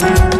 Thank you.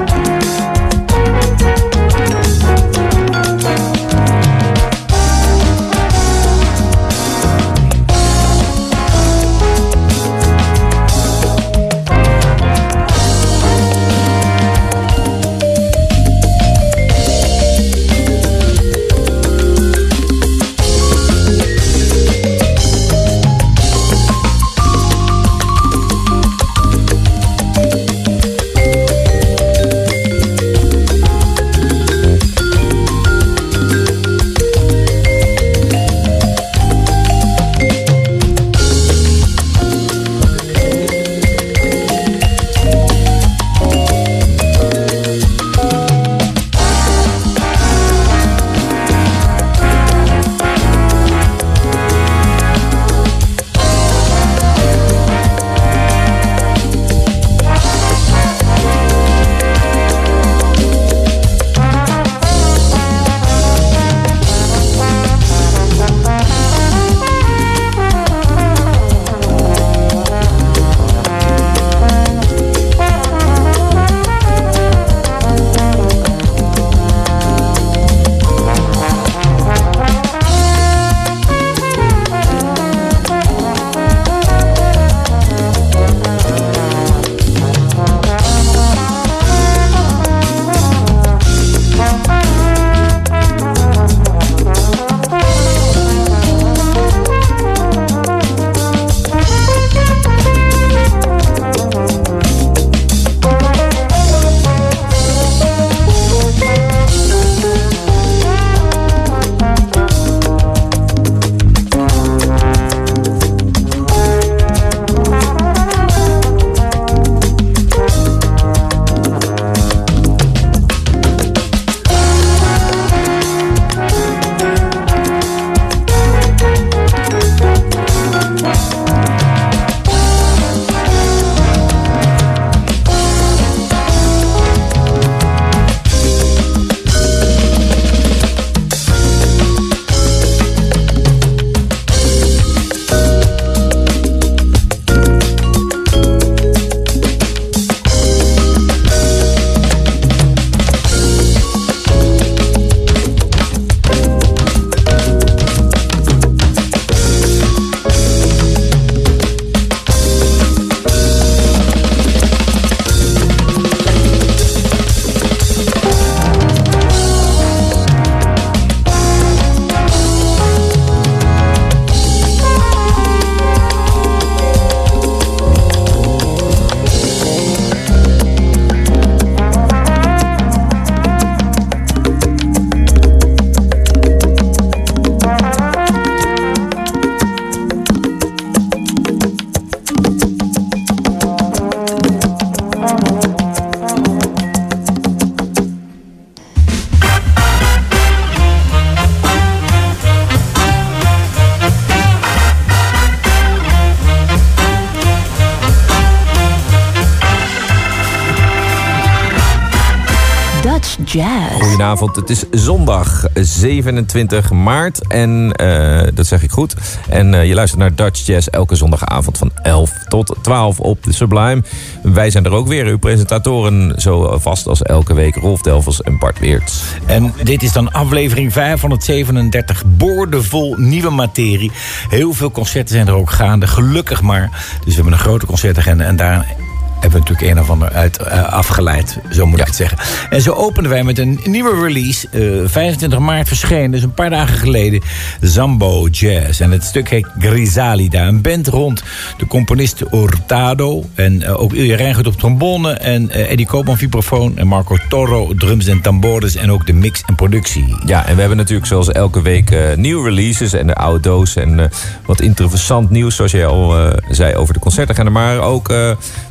Goedenavond, het is zondag 27 maart en uh, dat zeg ik goed. En uh, je luistert naar Dutch Jazz elke zondagavond van 11 tot 12 op de Sublime. Wij zijn er ook weer, uw presentatoren zo vast als elke week. Rolf Delvels en Bart Weerts. En dit is dan aflevering 537, boordevol nieuwe materie. Heel veel concerten zijn er ook gaande, gelukkig maar. Dus we hebben een grote concertagenda en daar hebben we natuurlijk een of ander uit uh, afgeleid, zo moet ik het zeggen. En zo openden wij met een nieuwe release, uh, eh, 25 maart verschenen, dus een paar dagen geleden, Zambo Jazz. En het stuk heet Grisalida, een band rond de componist Hurtado en uh, ook Ilja Rijngoed op trombone en Eddie Koopman vibrafoon en Marco Toro drums en tambores en ook de mix en productie. Ja, en we hebben natuurlijk zoals elke week nieuwe releases en de oude doos en wat interessant nieuws, zoals jij al zei over de concerten, maar ook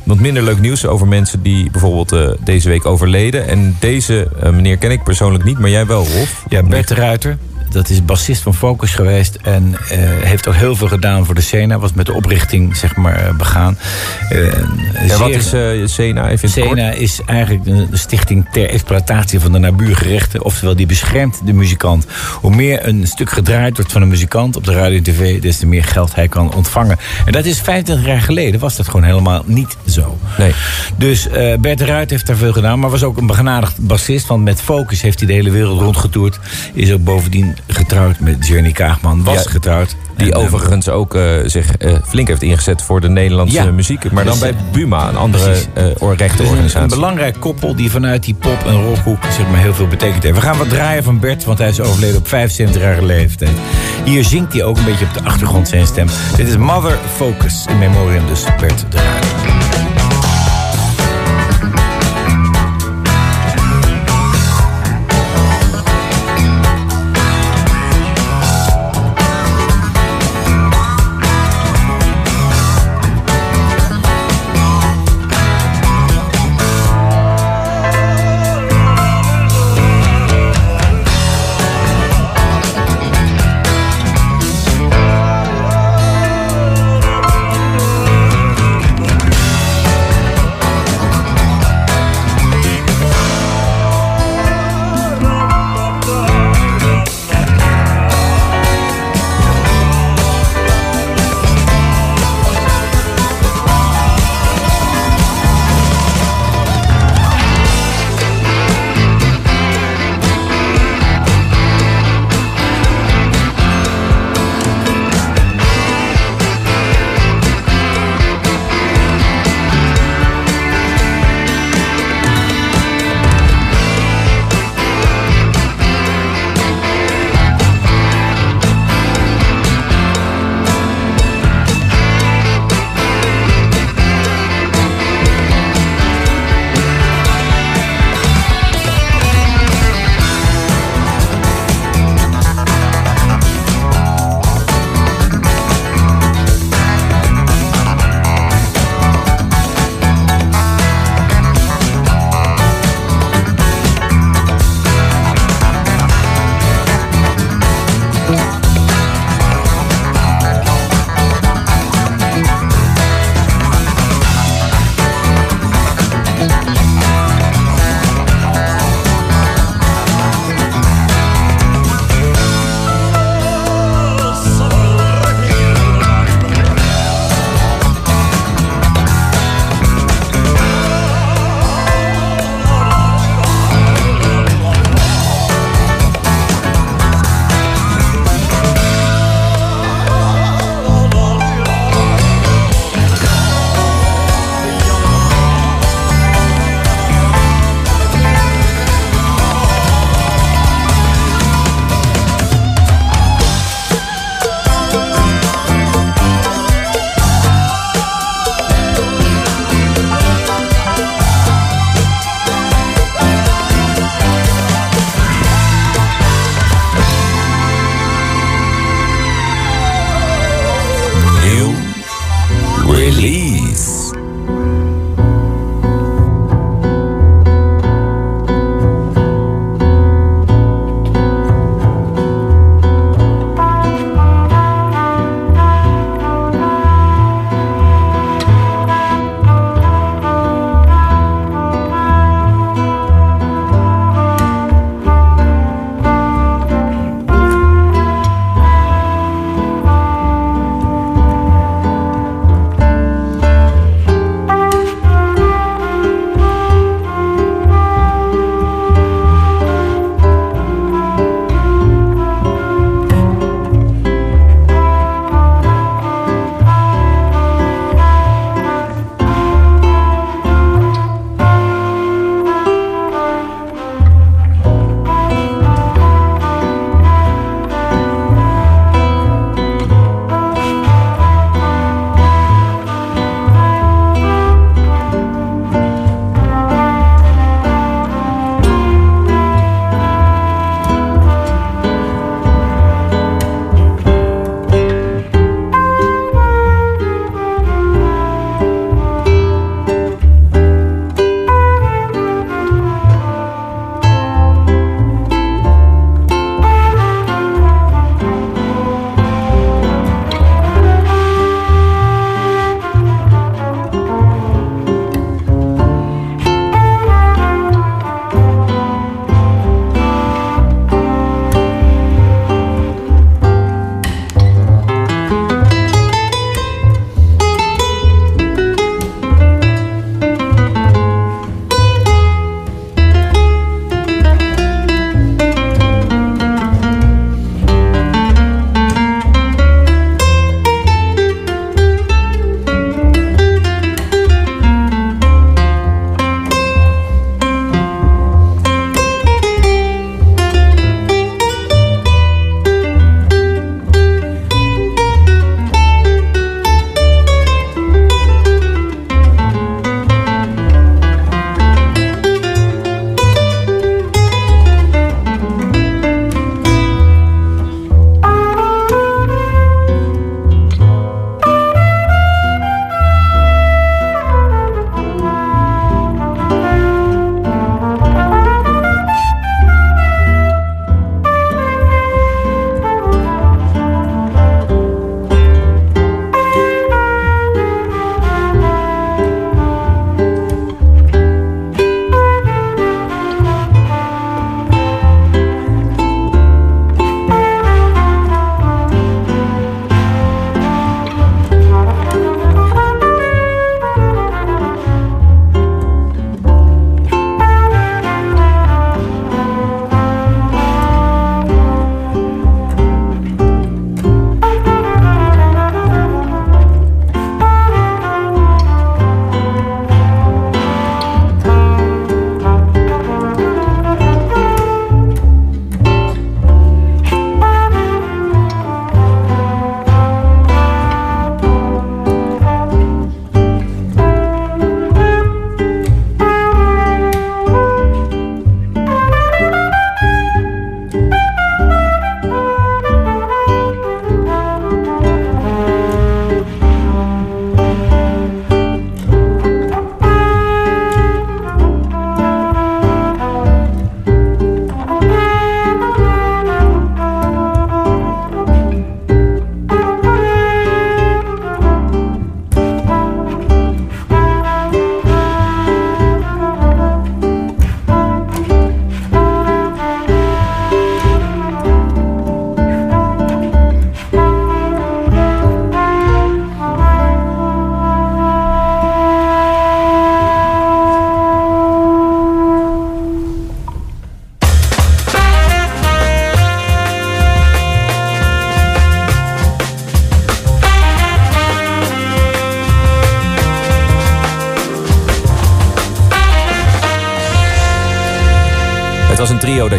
wat minder minder leuk nieuws over mensen die bijvoorbeeld eh, deze week overleden. En deze eh, meneer ken ik persoonlijk niet, maar jij wel, Rolf. Ja, Bert Ruiter. Dat is bassist van Focus geweest. En eh, heeft ook heel veel gedaan voor de Sena. Was met de oprichting zeg maar, eh, begaan. Eh, Ja, wat is Sena? Even. Sena is eigenlijk de de stichting ter exploitatie van de naburige rechten. Oftewel, die beschermt de muzikant. Hoe meer een stuk gedraaid wordt van een muzikant op de radio en tv... des te meer geld hij kan ontvangen. En dat is 25 jaar geleden was dat gewoon helemaal niet zo. Nee. Dus eh, Bert Ruit heeft daar veel gedaan. Maar was ook een begenadigd bassist. Want met Focus heeft hij de hele wereld rondgetoerd. Is ook bovendien getrouwd met Journey Kaagman. Was Ja, getrouwd. Die En, eh, overigens ook eh, zich eh, flink heeft ingezet voor de Nederlandse Ja. muziek. Maar dan bij Buma, een andere precies. eh is een, een rechtenorganisatie. belangrijk koppel die vanuit die pop- en rockhoek zeg maar, heel veel betekend heeft. We gaan wat draaien van Bert, want hij is overleden op 75-jarige leeftijd. Hier zingt hij ook een beetje op de achtergrond zijn stem. Dit is Mother Focus, in memoriam dus Bert de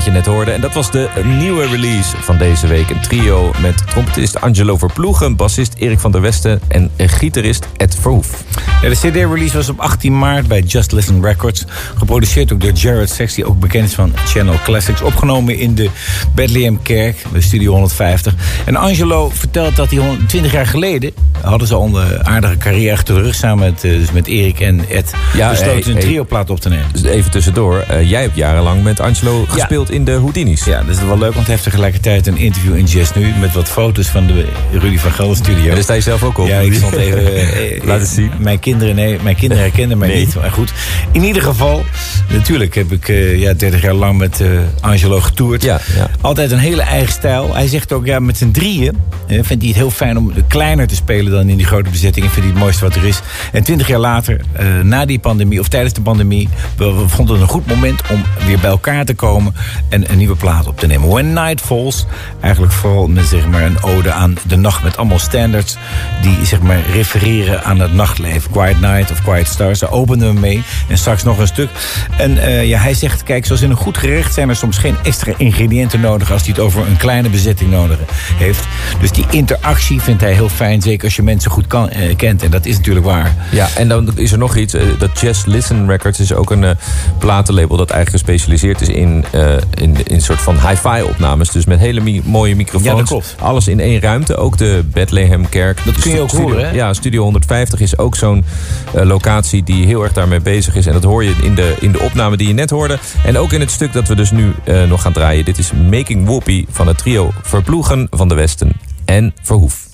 je net hoorde. En dat was de nieuwe release van deze week. Een trio met trompetist Angelo Verploegen, bassist Erik van der Westen en gitarist Ed Verhoef. De CD-release was op 18 maart bij Just Listen Records. Geproduceerd ook door Jared Sex, ook bekend van Channel Classics. Opgenomen in de Bethlehem Kerk, bij Studio 150. En Angelo vertelt dat hij 20 jaar geleden... hadden ze al een aardige carrière achter de rug... samen met, uh, dus met Erik en Ed ja, besloten hey, een trio-plaat op te nemen. Dus even tussendoor. Uh, jij hebt jarenlang met Angelo gespeeld in de Houdini's. Ja, dat is wel leuk, want hij heeft tegelijkertijd een interview in Jazz Nu... met wat foto's van de Rudy van Gelder studio. Daar sta je zelf ook op. Ja, ik stond even... Uh, Laat het zien. Mijn kinderen, nee, mijn kinderen herkennen mij niet. Maar goed, in ieder geval... Natuurlijk heb ik uh, ja, 30 jaar lang met Angelo getoerd. Ja, ja. Altijd een hele eigen stijl. Hij zegt ook, ja, met z'n drieën... vindt hij het heel fijn om kleiner te spelen dan in die grote bezetting. En vindt hij het mooiste wat er is. En 20 jaar later, na die pandemie, of tijdens de pandemie... we, we vonden het een goed moment om weer bij elkaar te komen... en een nieuwe plaat op te nemen. When Night Falls, eigenlijk vooral met zeg maar, een ode aan de nacht... met allemaal standards die zeg maar, refereren aan het nachtleven. Quiet Night of Quiet Stars, daar openen we mee. En straks nog een stuk. En uh, ja, hij zegt, kijk, zoals in een goed gerecht... zijn er soms geen extra ingrediënten nodig... als hij het over een kleine bezetting nodig heeft. Dus die interactie vindt hij heel fijn. Zeker als je mensen goed kan, uh, kent. En dat is natuurlijk waar. Ja, en dan is er nog iets. Uh, dat Jazz Listen Records is ook een platenlabel... dat eigenlijk gespecialiseerd is in, in, in een soort van hi-fi opnames. Dus met hele mi mooie microfoons. Ja, dat klopt. Alles in één ruimte. Ook de Bethlehem Kerk. Dat kun je ook horen, hè? Ja, Studio 150 is ook zo'n uh, locatie die heel erg daarmee bezig is. En dat hoor je in de, in de opname die je net hoorde. En ook in het stuk dat we dus nu uh, nog gaan draaien. Dit is Making Whoopi van het trio Verploegen van de Westen en Verhoef.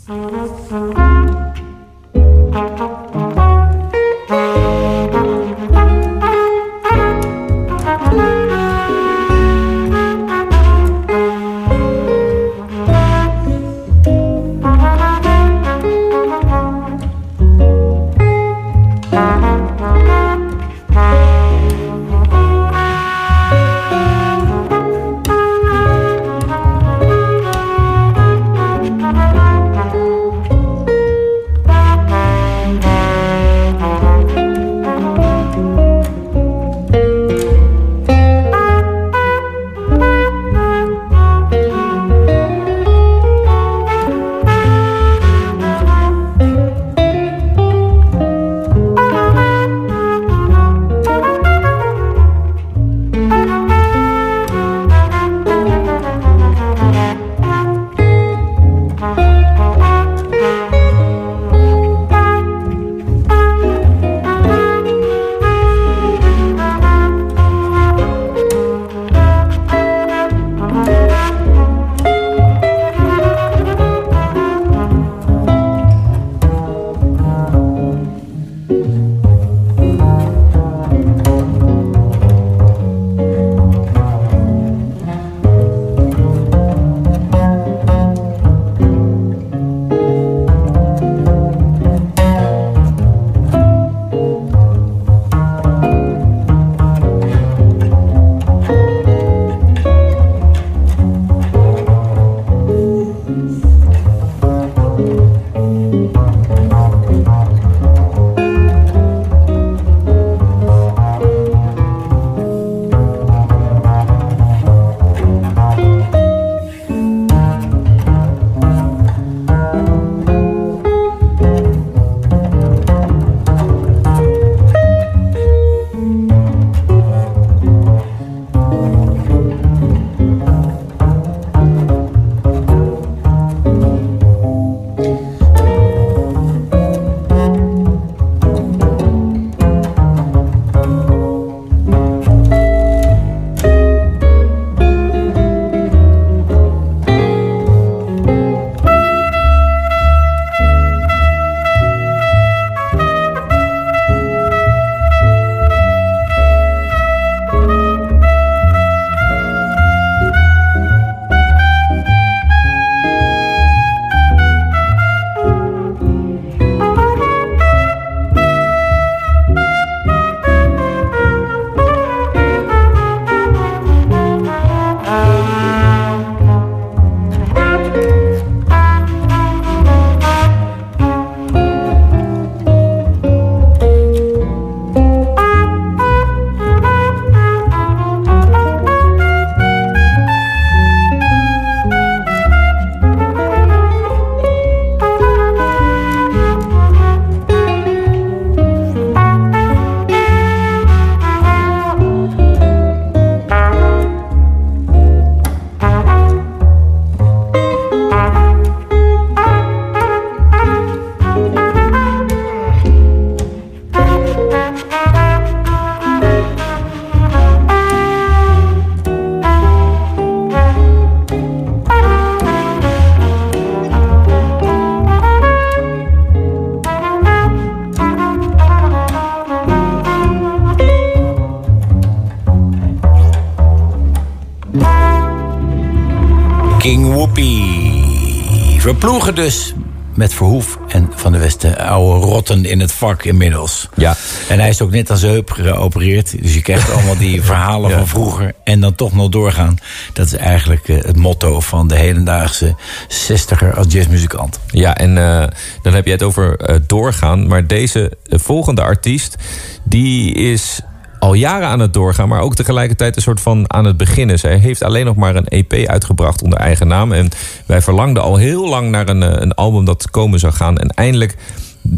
King Whoopi. Verploegen dus met Verhoef en Van de Westen oude rotten in het vak inmiddels. Ja. En hij is ook net zijn heup geopereerd. Dus je krijgt allemaal die verhalen van vroeger. En dan toch nog doorgaan. Dat is eigenlijk eh, het motto van de hedendaagse zestiger als jazzmuzikant. Ja, en uh, dan heb je het over uh, doorgaan. Maar deze volgende artiest, die is al jaren aan het doorgaan, maar ook tegelijkertijd een soort van aan het beginnen. Zij heeft alleen nog maar een EP uitgebracht onder eigen naam. En wij verlangden al heel lang naar een, een album dat komen zou gaan. En eindelijk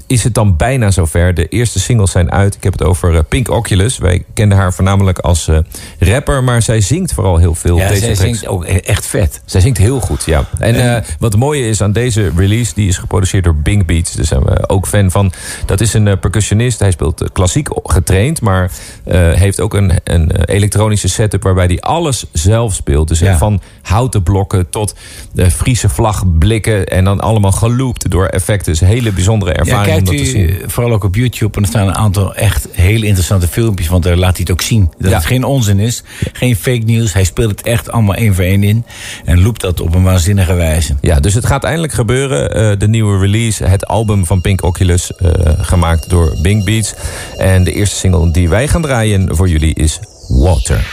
is het dan bijna zover. De eerste singles zijn uit. Ik heb het over uh, Pink Oculus. Wij kenden haar voornamelijk als uh, rapper, maar zij zingt vooral heel veel. Ja, deze zij zingt ook echt vet. Zij zingt heel goed, ja. En uh, wat het mooie is aan deze release, die is geproduceerd door Bing Beats. Daar zijn we ook fan van. Dat is een percussionist. Hij speelt klassiek getraind, maar heeft ook een, een elektronische setup waarbij hij alles zelf speelt. Dus ja. van houten blokken tot Friese vlagblikken en dan allemaal geloopt door effecten. Dus hele bijzondere ervaring. Ja, kijkt u vooral ook op YouTube. En er staan een aantal echt hele interessante filmpjes. Want daar laat hij het ook zien. Dat Ja. het geen onzin is. Geen fake news. Hij speelt het echt allemaal één voor één in. En loopt dat op een waanzinnige wijze. Ja, dus het gaat eindelijk gebeuren. Eh, de nieuwe release, het album van Pink Oculus, eh, gemaakt door Bing Beats. En de eerste single die wij gaan draaien voor jullie is Water.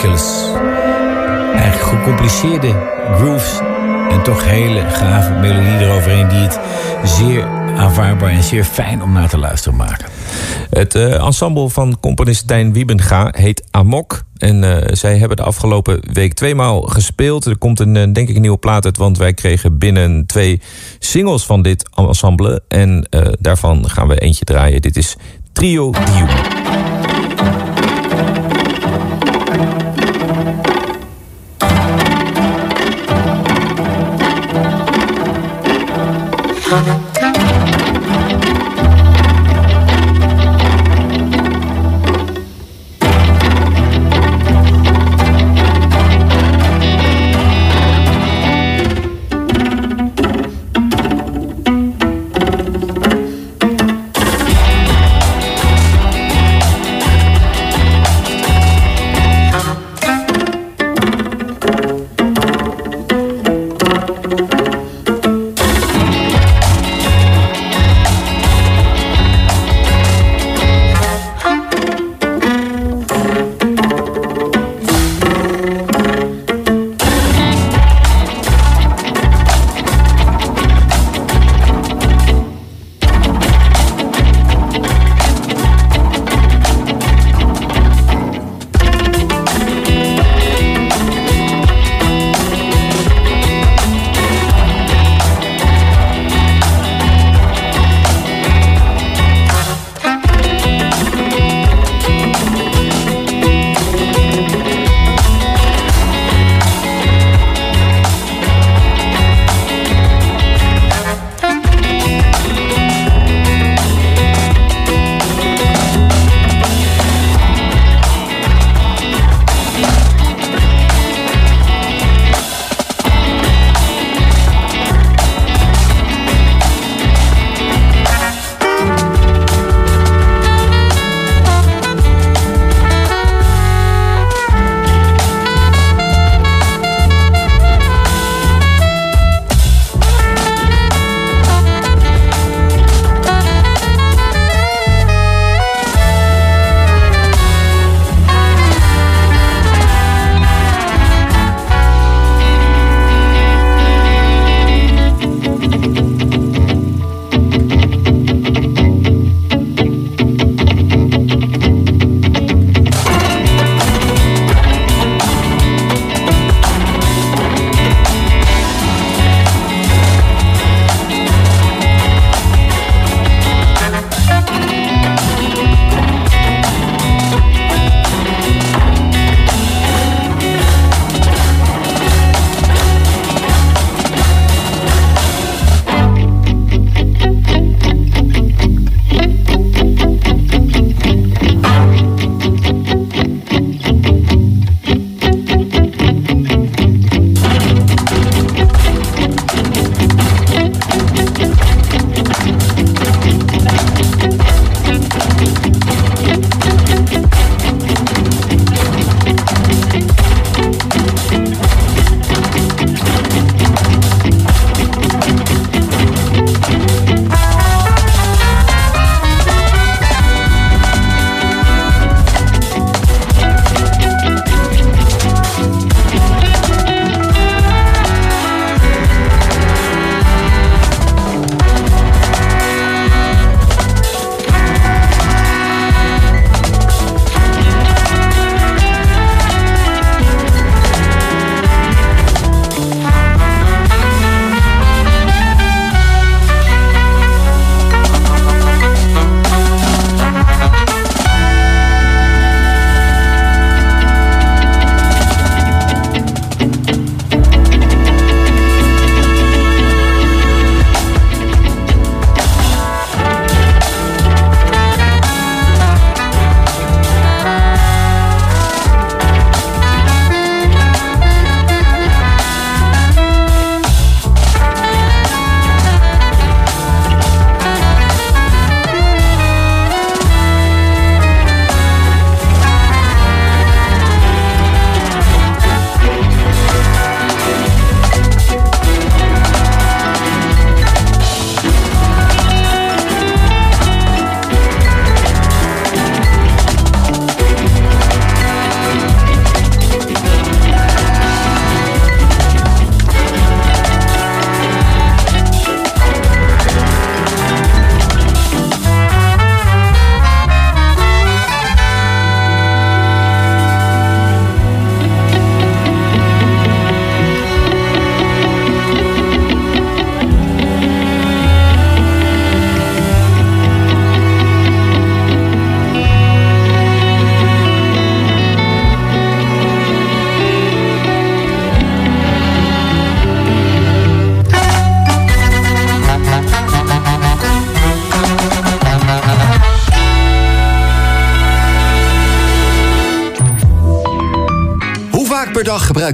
Pink Oculus. Eigenlijk gecompliceerde grooves. En toch hele gave melodie eroverheen. Die het zeer aanvaardbaar en zeer fijn om naar te luisteren maken. Het eh, ensemble van componist Tijn Wiebenga heet Amok. En eh, zij hebben de afgelopen week tweemaal gespeeld. Er komt een, eh, denk ik, een nieuwe plaat uit, want wij kregen binnen twee singles van dit ensemble. En daarvan gaan we eentje draaien. Dit is Trio Dium.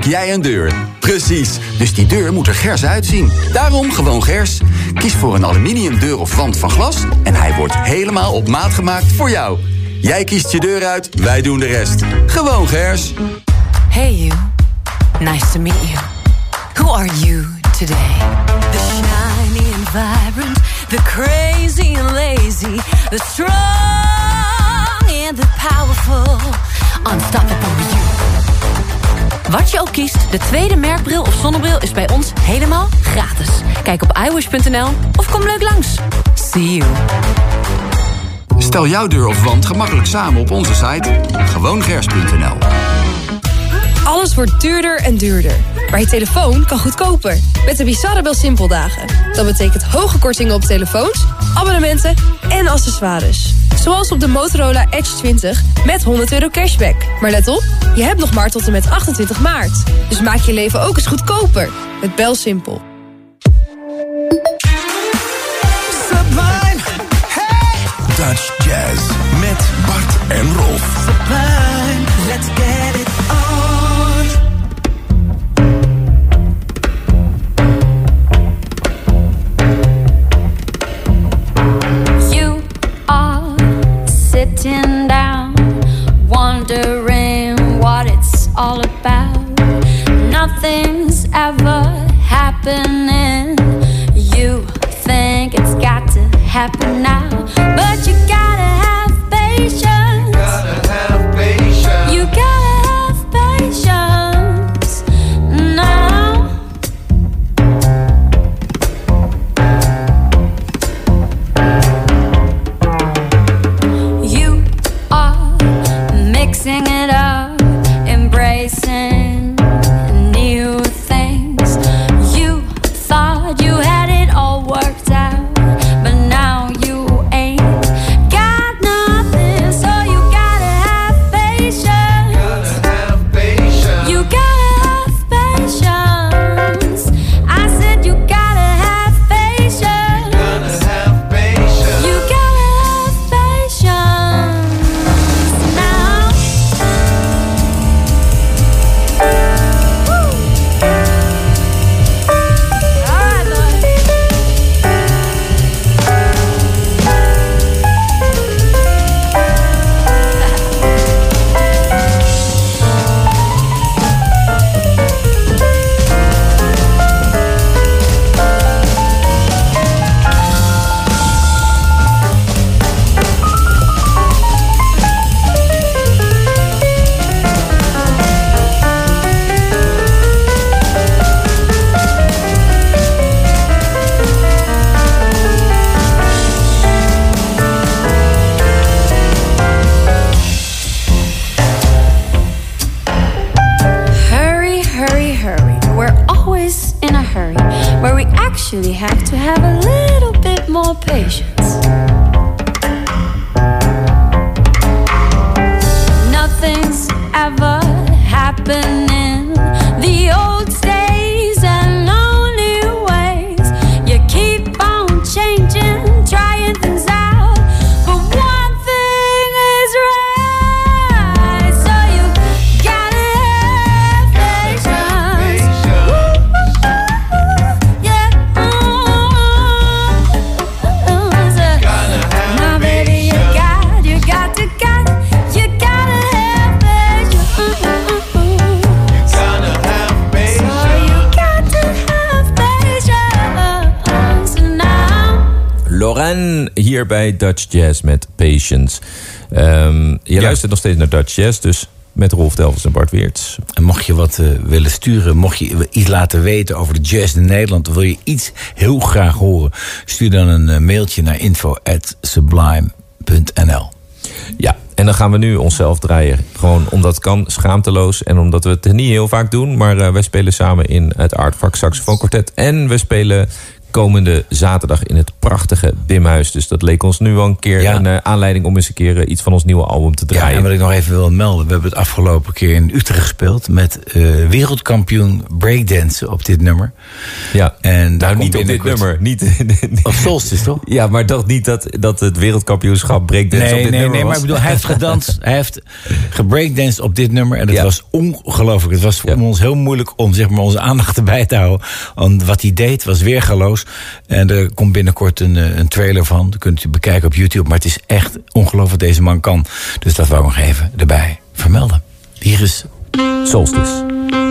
Gebruik jij een deur. Precies, dus die deur moet er gers uitzien. Daarom gewoon gers. Kies voor een aluminium deur of wand van glas... en hij wordt helemaal op maat gemaakt voor jou. Jij kiest je deur uit, wij doen de rest. Gewoon gers. Hey you, nice to meet you. Who are you today? The shiny and vibrant, the crazy and lazy, the strong and the powerful, unstoppable you. Wat je ook kiest, de tweede merkbril of zonnebril is bij ons helemaal gratis. Kijk op iwish.nl of kom leuk langs. See you. Stel jouw deur of wand gemakkelijk samen op onze site. Gewoongers.nl Alles wordt duurder en duurder. Maar je telefoon kan goedkoper. Met de Bizarre Bel Simpel dagen. Dat betekent hoge kortingen op telefoons, abonnementen en accessoires. Zoals op de Motorola Edge 20 met 100 euro cashback. Maar let op, je hebt nog maar tot en met 28 maart. Dus maak je leven ook eens goedkoper. Met Bel Simpel. Sublime. Hey. Dutch Jazz met Bart en. Lauren hier bij Dutch Jazz met Patience. Ehm, je luistert nog steeds naar Dutch Jazz, dus met Rolf Delvers en Bart Weerts. En mocht je wat eh, willen sturen, mocht je iets laten weten over de jazz in Nederland, wil je iets heel graag horen, stuur dan een eh, mailtje naar info@sublime.nl. Ja, en dan gaan we nu onszelf draaien. Gewoon omdat het kan, schaamteloos. En omdat we het niet heel vaak doen. Maar eh, wij spelen samen in het Aardvak Saxofoon Quartet. En we spelen komende zaterdag in het prachtige Bimhuis. Dus dat leek ons nu wel een keer Ja. een eh, aanleiding om eens een keer eh, iets van ons nieuwe album te Ja, draaien. en wat ik nog even wil melden. We hebben het afgelopen keer in Utrecht gespeeld... met eh, wereldkampioen breakdance op dit nummer. Ja. En nou, niet op dit nummer. Niet, Of Solstice, toch? ja, maar toch niet dat, dat het wereldkampioenschap breakdance op Nee, dit nee, nummer nee, maar was. ik bedoel, hij heeft gedanst. Hij heeft gebreakdanced op dit nummer. En het Ja. was ongelooflijk. Het was voor Ja. ons heel moeilijk om zeg maar, onze aandacht erbij te houden. Want wat hij deed was weergaloos. En er komt binnenkort een, eh, een trailer van. Dat kunt u bekijken op YouTube. Maar het is echt ongelooflijk wat deze man kan. Dus dat wou ik nog even erbij vermelden. Hier is Solstice.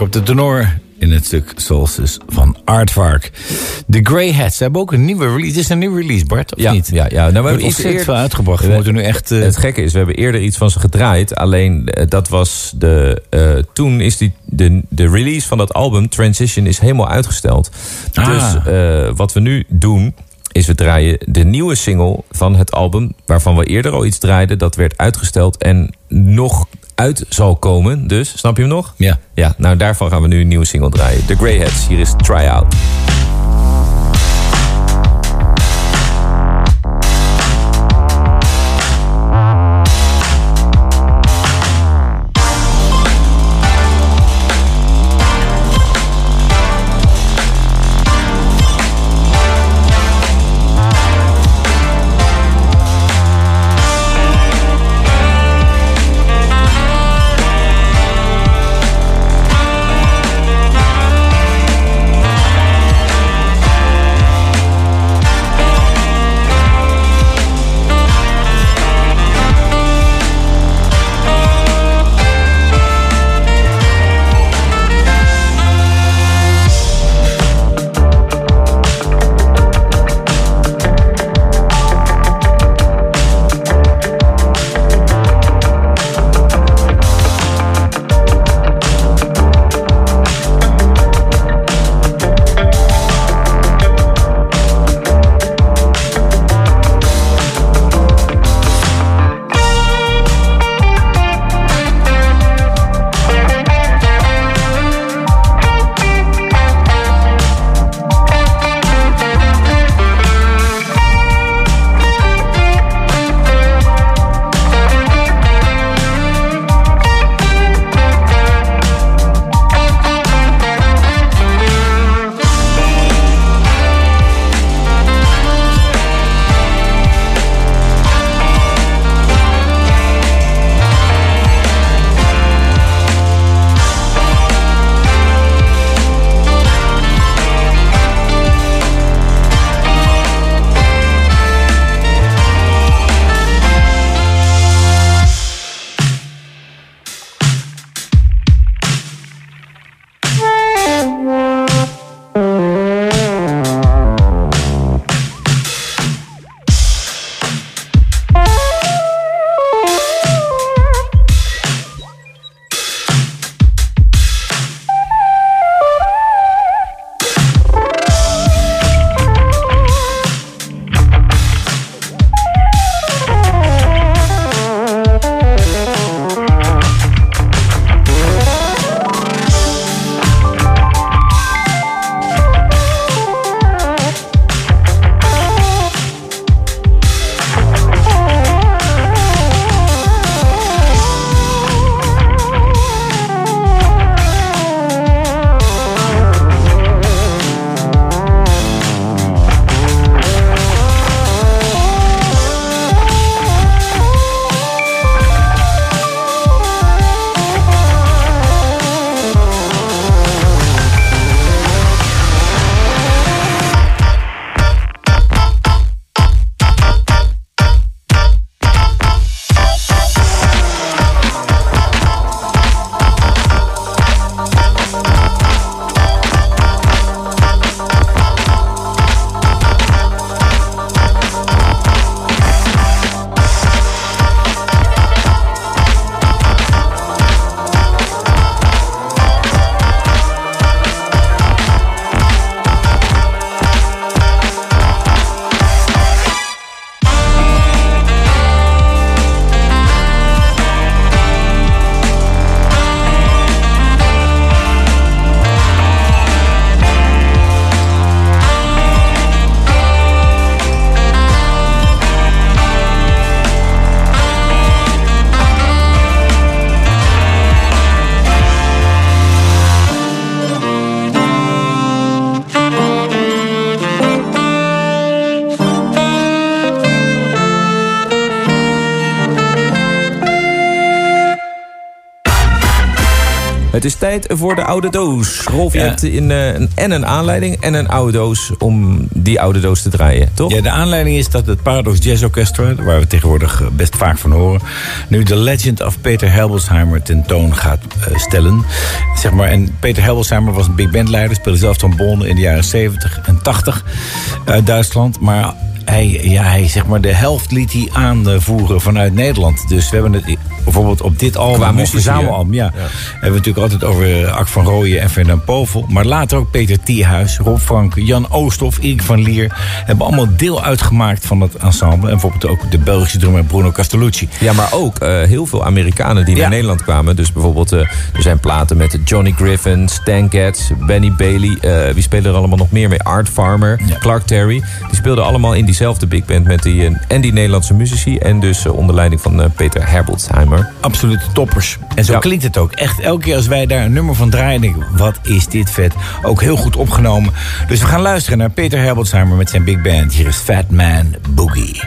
Op de tenor in het stuk Solstice van Aardvark. De Grey Hats ze hebben ook een nieuwe release. Het is een nieuwe release, Bart, of Ja, niet? ja, ja. Nou, we hebben Wordt iets eerder uitgebracht. We We- moeten nu echt... eh, Het gekke is, we hebben eerder iets van ze gedraaid. Alleen eh, dat was de. eh, toen is die, de, de release van dat album, Transition, is helemaal uitgesteld. Ah. Dus wat we nu doen. Is we draaien de nieuwe single van het album. Waarvan we eerder al iets draaiden. Dat werd uitgesteld en nog uit zal komen. Dus, snap je hem nog? ja. Ja, nou daarvan gaan we nu een nieuwe single draaien. The Grey Hats, hier is Try Out. Het is tijd voor de oude doos. Rolf, je hebt in, eh, een, en een aanleiding en een oude doos om die oude doos te draaien, toch? Ja, de aanleiding is dat het Paradox Jazz Orchestra, waar we tegenwoordig eh, best vaak van horen, nu de Legend of Peter Helbelsheimer tentoon gaat eh, stellen. Zeg maar, en Peter Helbelsheimer was een big bandleider, speelde zelf trombone in de jaren 70 en 80 uit Duitsland. Maar hij, ja, hij, zeg maar, de helft liet hij aanvoeren vanuit Nederland. Dus we hebben het bijvoorbeeld op dit album, Qua een muzici, verzamelalbum, ja, hebben we natuurlijk altijd over eh, Ak van Rooyen en Ferdinand Povel. Maar later ook Peter Thiehuis, Rob Frank, Jan Oostoff, Erik van Lier. Hebben allemaal deel uitgemaakt van het ensemble. En bijvoorbeeld ook de Belgische drummer Bruno Castellucci. Ja, maar ook eh, heel veel Amerikanen die Ja. naar Nederland kwamen. Dus bijvoorbeeld, eh, er zijn platen met Johnny Griffin, Stan Getz, Benny Bailey. wie spelen er allemaal nog meer mee? Art Farmer, Ja. Clark Terry. Die speelden allemaal in diezelfde big band met die, en die Nederlandse muzici. En dus onder leiding van Peter Herbolzheimer. Absolute toppers. En zo Ja. klinkt het ook. Echt, elke keer als wij daar een nummer van draaien, denk ik, wat is dit vet. Ook heel goed opgenomen. Dus we gaan luisteren naar Peter Herbolzheimer met zijn big band. Hier is Fat Man Boogie.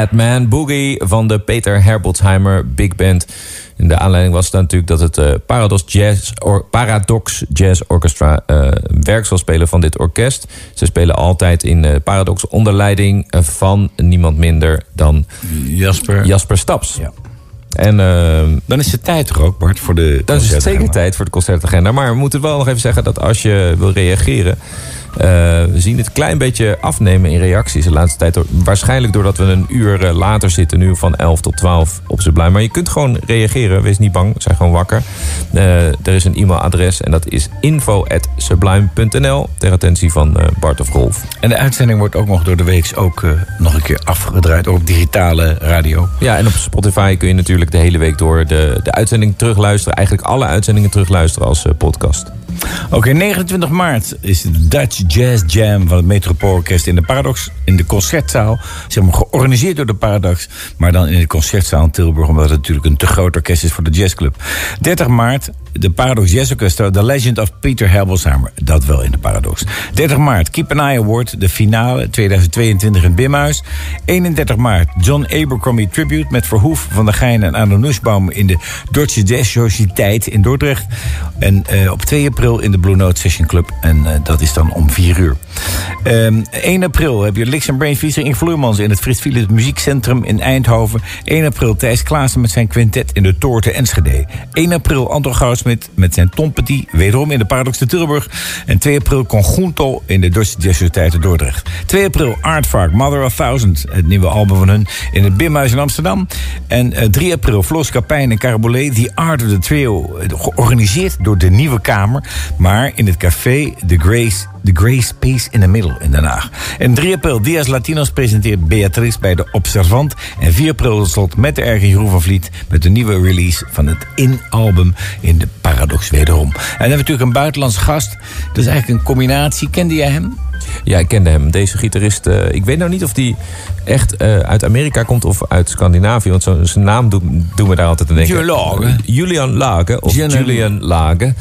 Batman Boogie van de Peter Herbolzheimer Big Band. En de aanleiding was dan natuurlijk dat het eh, Paradox, Jazz or- Paradox Jazz Orchestra eh, werk zal spelen van dit orkest. Ze spelen altijd in eh, Paradox onder leiding van niemand minder dan Jasper. Jasper Staps. Ja. En Dan is het tijd toch ook, Bart, voor de dan is het zeker tijd voor de concertagenda. Maar we moeten wel nog even zeggen dat als je wil reageren... Eh, we zien het een klein beetje afnemen in reacties de laatste tijd. Waarschijnlijk doordat we een uur eh, later zitten, nu van 11 tot 12 op Sublime. Maar je kunt gewoon reageren, wees niet bang, zijn gewoon wakker. Eh, er is een e-mailadres en dat is info.sublime.nl ter attentie van Bart of Rolf. En de uitzending wordt ook nog door de week ook nog een keer afgedraaid. Ook op digitale radio. Ja, en op Spotify kun je natuurlijk de hele week door de, de uitzending terugluisteren. Eigenlijk alle uitzendingen terugluisteren als podcast. Oké, 29 maart is de Dutch Jazz Jam van het Metropoolorkest in de Paradox. In de concertzaal. Zeg maar georganiseerd door de Paradox. Maar dan in de concertzaal in Tilburg. Omdat het natuurlijk een te groot orkest is voor de jazzclub. 30 maart de Paradox Jazz Orchestra. The Legend of Peter Helbelsheimer. Dat wel in de Paradox. 30 maart Keep an Eye Award. De finale 2022 in Bimhuis. 31 maart John Abercrombie Tribute. Met Verhoef van der Geijn en Arno Nussbaum. In de Deutsche Jazz Sociëteit in Dordrecht. En eh, op 2 april in de Blue Note Session Club. En eh, dat is dan om 4 uur. Ehm 1 april heb je Licks and Brain featuring Vloeimans in het Frits Philips Muziekcentrum in Eindhoven. 1 april Thijs Klaassen met zijn quintet in de Toorte Enschede. 1 april Anton Goudsmit met zijn Tompetie, wederom in de Paradox de Tilburg. En 2 april Conjunto in de Deutsche Jazz in Dordrecht. 2 april Aardvark, Mother of Thousand, het nieuwe album van hun in het Bimhuis in Amsterdam. En eh, 3 april Floos Kapijn en Carabolet, The Art of the Trio, eh, georganiseerd door de Nieuwe Kamer. Maar in het café The Grace, The Grace Space in the Middle in Den Haag. En 3 april Diaz Latinos presenteert Beatrice bij de Observant. En 4 april slot met de erge Jeroen met de nieuwe release van het In-album in de Paradox wederom. En dan hebben we natuurlijk een buitenlandse gast. Dat is eigenlijk een combinatie. Kende jij hem? Ja, ik kende hem. Deze gitarist, eh, ik weet nou niet of die echt eh, uit Amerika komt of uit Scandinavië. Want zo, zijn naam doet, doet me daar altijd aan denken. Julian Lage. Julian Lage. Of Julian- Julian Lage.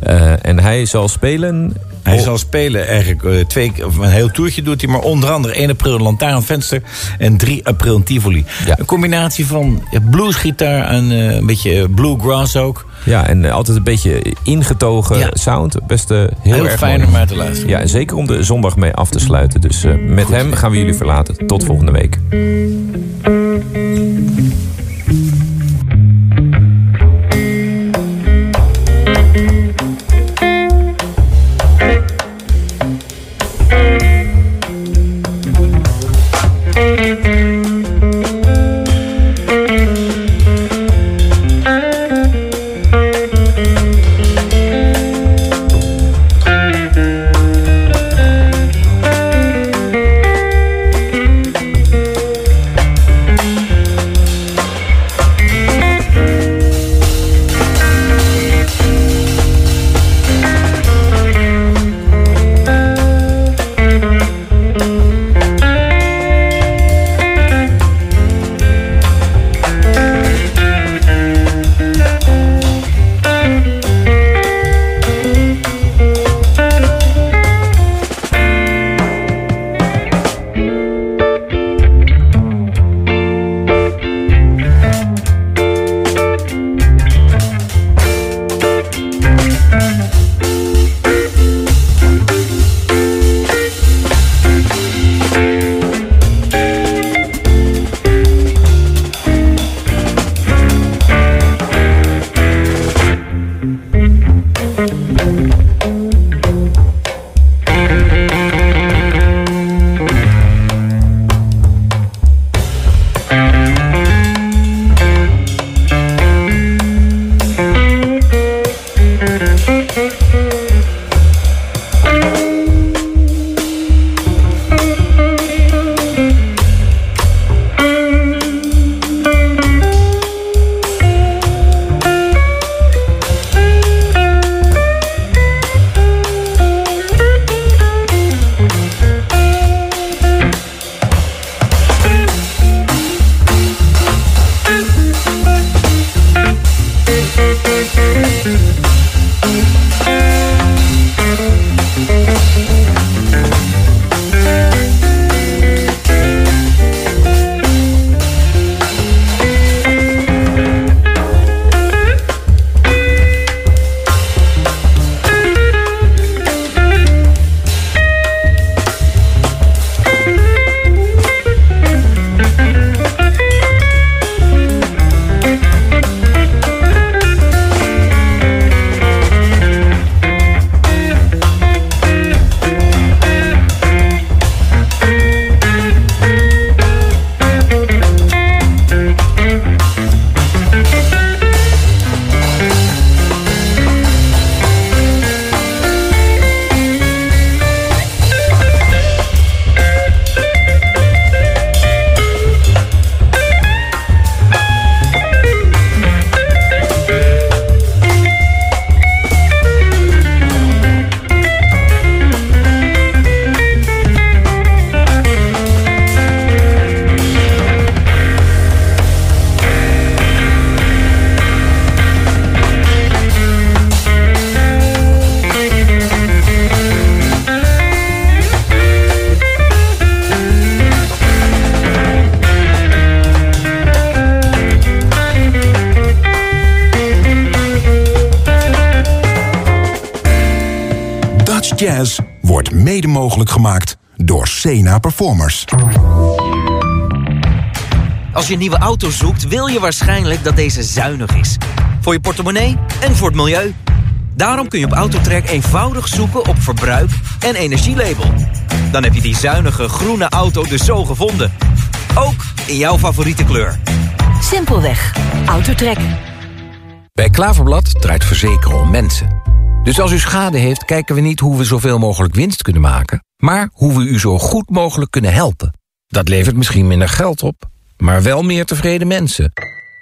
Eh, en hij zal spelen... Hij zal spelen eigenlijk eh, twee keer, een heel toertje doet hij, maar onder andere 1 april een lantaarnvenster en 3 april een Tivoli. Ja. Een combinatie van bluesgitaar en eh, een beetje eh, bluegrass ook. Ja, en eh, altijd een beetje ingetogen Ja. sound. Best eh, heel, Heel erg fijn mooi. om uit te luisteren. Ja, en zeker om de zondag mee af te sluiten. Dus eh, met hem gaan we jullie verlaten. Tot volgende week. Mogelijk gemaakt door Sena Performers. Als je een nieuwe auto zoekt, wil je waarschijnlijk dat deze zuinig is. Voor je portemonnee en voor het milieu. Daarom kun je op Autotrack eenvoudig zoeken op verbruik en energielabel. Dan heb je die zuinige groene auto dus zo gevonden. Ook in jouw favoriete kleur. Simpelweg. Autotrek. Bij Klaverblad draait verzekeren om mensen. Dus als u schade heeft, kijken we niet hoe we zoveel mogelijk winst kunnen maken... maar hoe we u zo goed mogelijk kunnen helpen. Dat levert misschien minder geld op, maar wel meer tevreden mensen.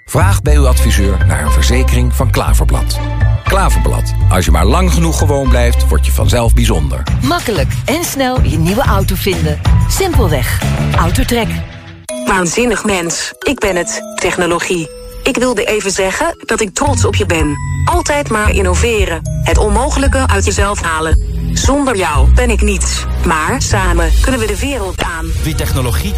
Vraag bij uw adviseur naar een verzekering van Klaverblad. Klaverblad. Als je maar lang genoeg gewoon blijft, word je vanzelf bijzonder. Makkelijk en snel je nieuwe auto vinden. Simpelweg. Autotrek. Waanzinnig mens. Ik ben het. Technologie. Ik wilde even zeggen dat ik trots op je ben. Altijd maar innoveren. Het onmogelijke uit jezelf halen. Zonder jou ben ik niets. Maar samen kunnen we de wereld aan. Wie technologie